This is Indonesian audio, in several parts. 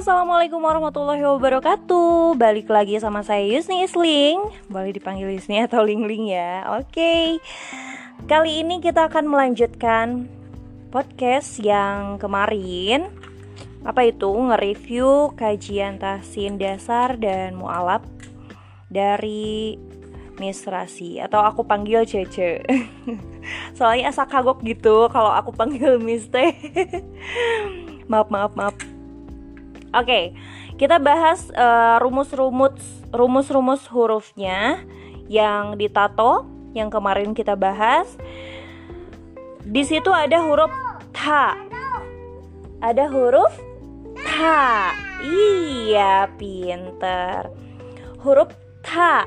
assalamualaikum warahmatullahi wabarakatuh. Balik lagi sama saya Yusni Isling. Boleh dipanggil Yusni atau Ling Ling ya. Oke. Okay. Kali ini kita akan melanjutkan podcast yang kemarin. Apa itu? Nge-review kajian tahsin dasar dan mualaf dari Miss Rasi atau aku panggil Cece. Soalnya asa kagok gitu kalau aku panggil Miss maaf maaf maaf Oke, kita bahas uh, rumus-rumus rumus-rumus hurufnya yang ditato yang kemarin kita bahas. Di situ ada huruf ta. Ada huruf ta. Iya, pinter. Huruf ta.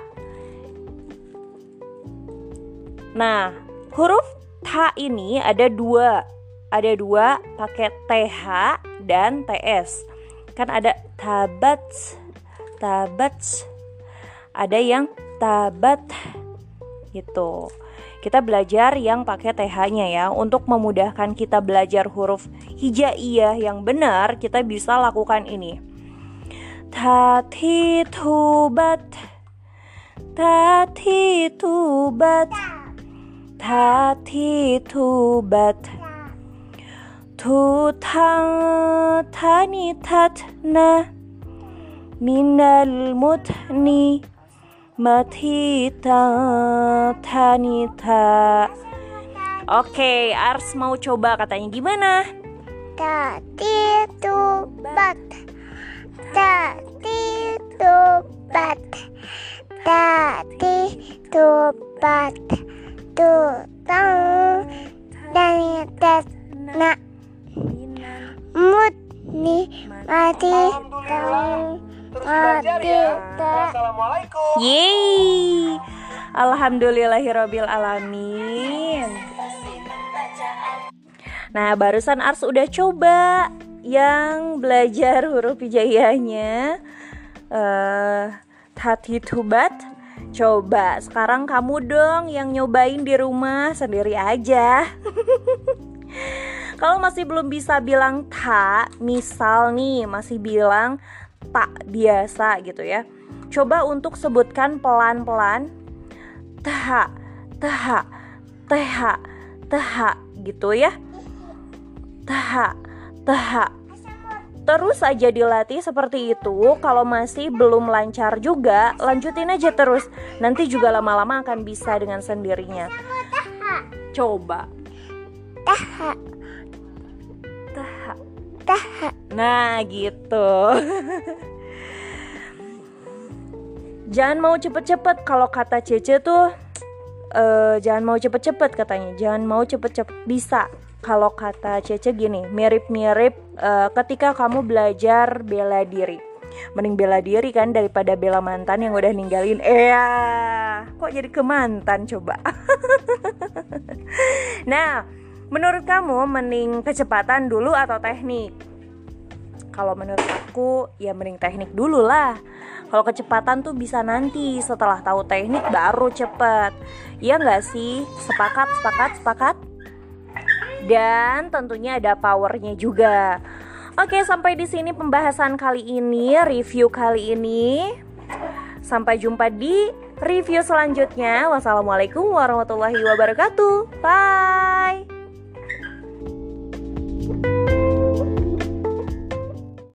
Nah, huruf ta ini ada dua. Ada dua pakai th dan ts kan ada tabat tabat. Ada yang tabat gitu. Kita belajar yang pakai TH-nya ya. Untuk memudahkan kita belajar huruf hijaiyah yang benar kita bisa lakukan ini. Tati tubat tati tubat tati tubat tutang tani tatna minal mutni matita tanita Oke, Ars mau coba katanya gimana? Tati tubat Tati tubat Tati tubat Tutang dan tatna Mut mati mati Assalamualaikum. Yeay. Alhamdulillahirabbil alamin. Nah, barusan Ars udah coba yang belajar huruf hijaiyahnya uh, hati tubat Coba sekarang kamu dong yang nyobain di rumah sendiri aja. Kalau masih belum bisa bilang ta, misal nih masih bilang tak biasa gitu ya. Coba untuk sebutkan pelan-pelan tah, tah, teh, teh gitu ya. Tah, tah. Terus aja dilatih seperti itu. Kalau masih belum lancar juga, lanjutin aja terus. Nanti juga lama-lama akan bisa dengan sendirinya. Coba. Taha nah gitu. Jangan mau cepet-cepet. Kalau kata Cece tuh uh, jangan mau cepet-cepet katanya. Jangan mau cepet-cepet. Bisa. Kalau kata Cece gini mirip-mirip uh, ketika kamu belajar bela diri. Mending bela diri kan daripada bela mantan yang udah ninggalin. Eh kok jadi ke mantan coba? Nah Menurut kamu mending kecepatan dulu atau teknik? Kalau menurut aku ya mending teknik dulu lah. Kalau kecepatan tuh bisa nanti setelah tahu teknik baru cepet. Iya nggak sih? Sepakat, sepakat, sepakat. Dan tentunya ada powernya juga. Oke, sampai di sini pembahasan kali ini, review kali ini. Sampai jumpa di review selanjutnya. Wassalamualaikum warahmatullahi wabarakatuh. Bye.